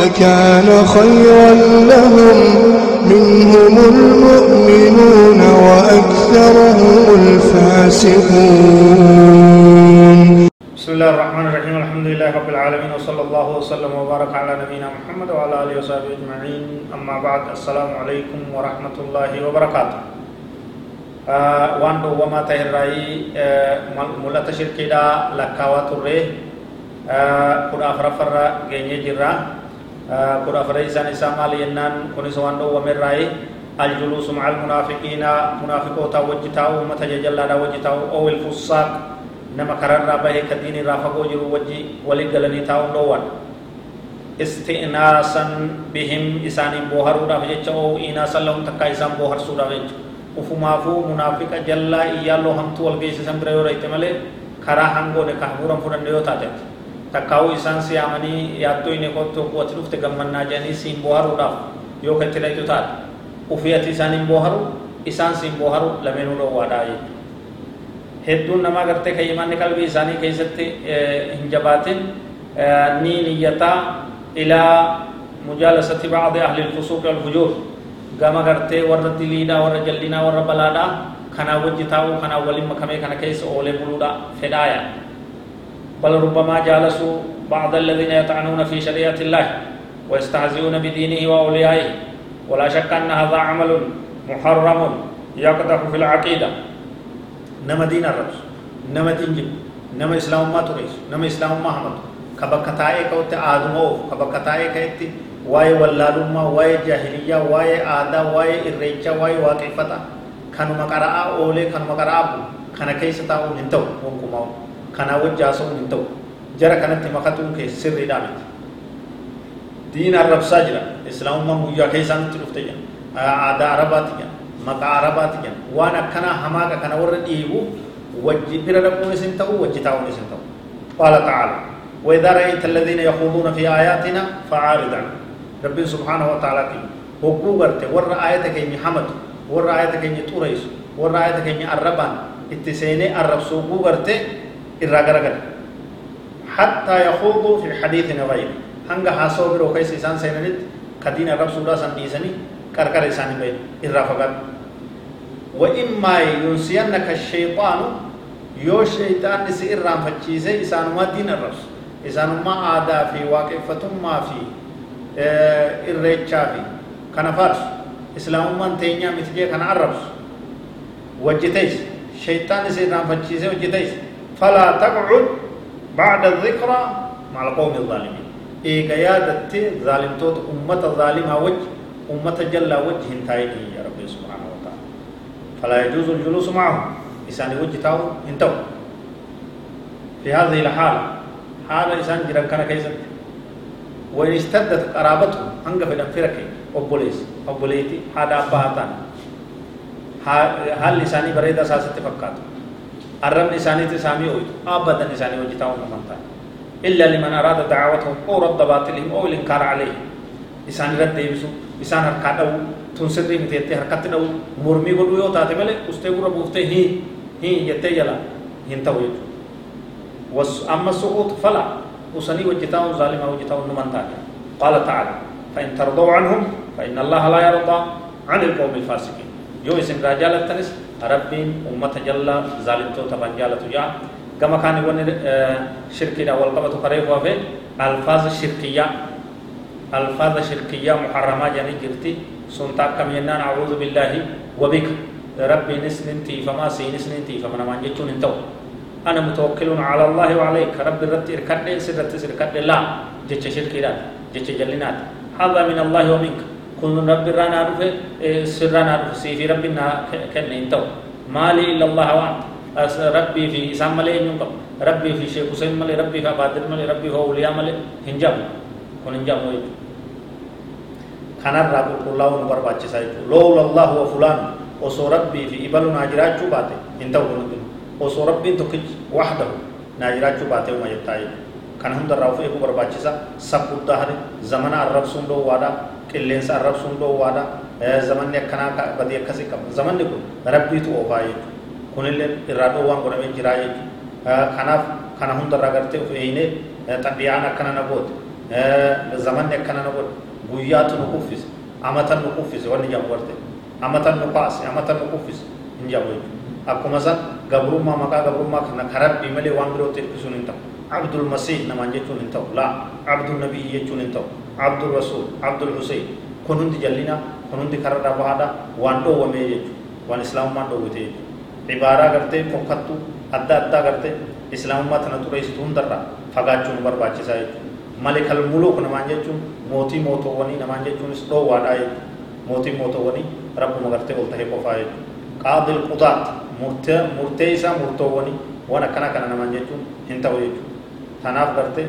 لكان خيرا لهم. منهم المؤمنون وأكثرهم الفاسقون. بسم الله الرحمن الرحيم. الحمد لله رب العالمين وصلى الله وسلم وبارك على نبينا محمد وعلى آله وصحبه أجمعين. أما بعد السلام عليكم ورحمة الله وبركاته. آه وان دو وما تهرائي آه ملت شركي دا لكاوات الرئي آه قد أفرفر جيني جرا. Kunis waan dhoowwamerraayi aljuluusu maca almunaafiqiina munaafiqoota wajji taa'u ummata jajallaadha wajji taa'u owil fussaaq nama kararraa bahee ka diin irraa fagoo jiru wajji walii galanii taa'uun dhoowwan isti'naasan bihim isaaniin booharuudhaaf jecha oo inaasan lahum takkaa isaan booharsuudhaaf jecha ufumaafuu munaafiqa jallaa iyyaalloo hamtuu wal geessisan bira yoo rayte malee karaa hangoone ka hafuuran fudhanne yoo taatetti takkaa'uu isaan siyaamanii yaaddoo inni kottu wati dhufte gammannaa jedhanii siin booharuudhaaf yoo kan itti dhaytu taate ufii ati isaan hin booharu isaan siin booharu lameenuu dhoowwaadhaa jechuudha. Hedduun namaa gartee kan imaanni qalbii isaanii keessatti hin jabaatin ni niyyataa ilaa mujaalasati bacdi ahli lfusuuqi walfujuur gama gartee warra diliidhaa warra jallinaa warra balaadhaa kanaa wajji taa'uu kanaa waliin makamee kana keessa oolee buluudha fedhaaya. بل ربما جالسوا بعض الذين يطعنون في شريعة الله ويستهزئون بدينه وأوليائه. ولا شك أن هذا عمل محرم يقدح في العقيدة. نما دين الرب نما دين جب نما إسلام ما تريس نما إسلام ما حمد كبكتائي كوت آدمو كبكتائي كيت واي ولالما واي جاهلية واي آدا واي إريجا واي واقفتا كانوا مقرأ أولي كانوا مقرأ أبو. كان كيس تاو ننتو ونكماو kanaa wajjaasuun hin ta'u jara kanatti makatuun kee sirriidhaa miti diina arrabsaa jira islaamummaan guyyaa keessaanitti dhufte jira aadaa arabaati jira maqaa arabaati jira waan akkanaa hamaaqa kana warra dhiibu wajji bira dhaquunis hin ta'u wajji taa'uunis hin ta'u qaala ta'aala وإذا رأيت الذين يخوضون في آياتنا فعارض عنهم رب سبحانه وتعالى كي هو غرت ور آيتك إني حمد ور آيتك إني توريس ور آيتك إني الربان اتسيني الرب سوقو غرت irraa garagala hattaa yahuuduu fi xadiiثin غayr hanga haasoo biroo keessa isaan seenanitti kadiin arrabsuudhaa san dhiisanii qarqara isaanii bahe irraa fagaatu. وإما ينسينك الشيطان يو شيطان نسي إرام فتشيسي إسان ما دين الرس إسان ما آدا في واقفة ما في إرّيتشا في كان فارس إسلام من تينيا مثل كان عربس وجتيس شيطان نسي إرام فتشيسي وجتيس فلا تقعد بعد الذكرى مع القوم الظالمين. إيجا يادت ظالم توت أمة الظالمة وجه أمة جل وجه انتهيني يا رب سبحانه وتعالى. فلا يجوز الجلوس معهم. إسان وجه تاو انتو. في هذه الحالة حالة إسان جران كان كيسا وإن اشتدت قرابته هنگا في دنفرك أبوليس أبوليتي هذا أبهاتان حال لساني بريد أساسة فكاته الرمن إساني تسامي أويت. أبدا إساني وجتاهم من إلا لمن أراد دعوتهم أو رد باطلهم أو الإنكار عليهم إساني رد يبسو إسان هركات أو تنسري متيتي هركات أو مرمي قدو يو تاتي ملي أستيقر بوفته هي هي يتي يلا. هنتو يجو أما السقوط فلا. وسني وجتاهم ظالم وجتاهم نمان قال تعالى فإن ترضوا عنهم فإن الله لا يرضى عن القوم الفاسقين. يو اسم رجال التنس ربين أمة جل ظالمتو تبان جالتو جاء كما كان يقول شركي والقبة قريب وفي ألفاظ شركية. ألفاظ شركية محرمة يعني جرتي. سنتاك كم ينان أعوذ بالله وبك. ربي نسنتي فما سي نسنتي فمن ما جتون انتو. أنا متوكل على الله وعليك. ربي ربي إركاد سرت سركاد لا جتش شركي لا جتش جلنات. هذا من الله ومنك. كن ربي رانا عرف سر رانا عرف سيفي ربي نا كن ينتو مالي إلا الله وان ربي في إسام ملي ينجب ربي في شيخ حسين ملي ربي في عبادر ملي ربي في أولياء ملي هنجب كن هنجب ويت خنر رابو كل الله نبر باتش سايت لو الله وفلان وسو ربي في إبل ناجرات شو باتي ينتو كن ينتو وسو ربي تكج وحده ناجرات شو باتي وما يبتاي كان هم در رافيه كبر باتش سا سب كتاهر زمن الرب سندو وادا qilleensa arrabsuun dhoowwaadha zamanni akkanaa badii akkasii qaba zamanni kun rabbiitu oofaa jechuudha kunillee irraa dhoowwaan godhamee jiraa jechuudha kanaaf kana hundarraa gartee of eeynee xabi'aan akkana na goote zamanni akkana na godhe guyyaatu nu kuffise amatan nu kuffise wanni jamu garte amatan nu kaase amatan nu kuffise hin jamu jechuudha akkuma san gabrummaa maqaa gabrummaa kana karabbii malee waan birootti hirkisuun hin ta'u abdul masiih namaan jechuun hin ta'u laa abdul nabiyyi jechuun hin ta'u abdul rasuul abdul huseyn kun hundi jallina kun hundi kararraa bahaadha waan dhoowwamee jechuudha waan islaamummaan dhoowwite jechuudha ibaaraa gartee fokkattu adda addaa gartee islaamummaa tana xureessitu hundarraa fagaachuun barbaachisaa jechuudha malikal muluk namaan jechuun mootii mootoowwanii namaan jechuunis dhoowwaadhaa jechuudha mootii mootoowwanii rabbuma gartee ol tahee qofaa jechuudha qaadil qudaat murtee isaa murtoowwanii waan akkana kana namaan jechuun hin ta'u jechuudha tanaaf gartee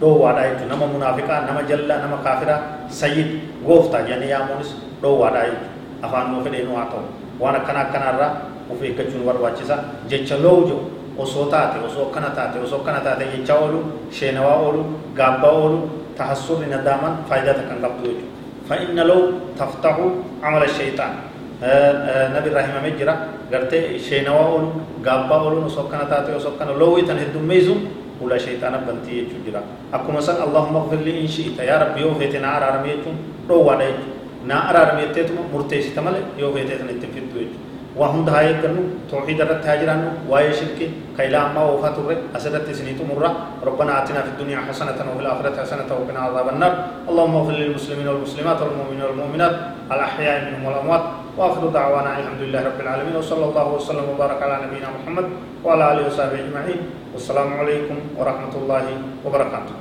dhoowwaadhaa jechuudha nama munaafiqaa nama jallaa nama kaafiraa sayyid gooftaa jedhanii yaamuunis dhoowwaadhaa jechuudha afaan nuu fedheenuu haa ta'u waan akkana akkanaarraa of eeggachuun barbaachisa jecha loowu osoo taate osoo akkana taate osoo akkana taate jechaa oolu sheenawaa oolu gaabbaa oolu tahassurri nadaaman faayidaa takkan qabdu jechuudha fa'inna loo taftahu amala shayxaan nabi irraa himamee jira gartee sheenawaa oolu gaabbaa ooluun osoo akkana taate osoo akkana san allahumma gfirli in shi'ita yaa rabbi yoo feete naa araarame jechuun dhoowwaadha jechuudha naa araarame jetteetuma murteessita malee yoo feetee san ittiin fiddu jechuudha waa hunda haa eeggannu tawxiid irratti haa jiraannu waa'ee shirki ka ilaa ammaa oofaa turre asirratti isinii xumurra ربنا آتنا في الدنيا حسنة وفي الآخرة حسنة وقنا عذاب النار اللهم اغفر للمسلمين والمسلمات والمؤمنين والمؤمنات الأحياء منهم والأموات وآخر دعوانا الحمد لله رب العالمين وصلى الله وسلم وبارك على نبينا محمد وعلى آله وصحبه أجمعين. والسلام عليكم ورحمة الله وبركاته.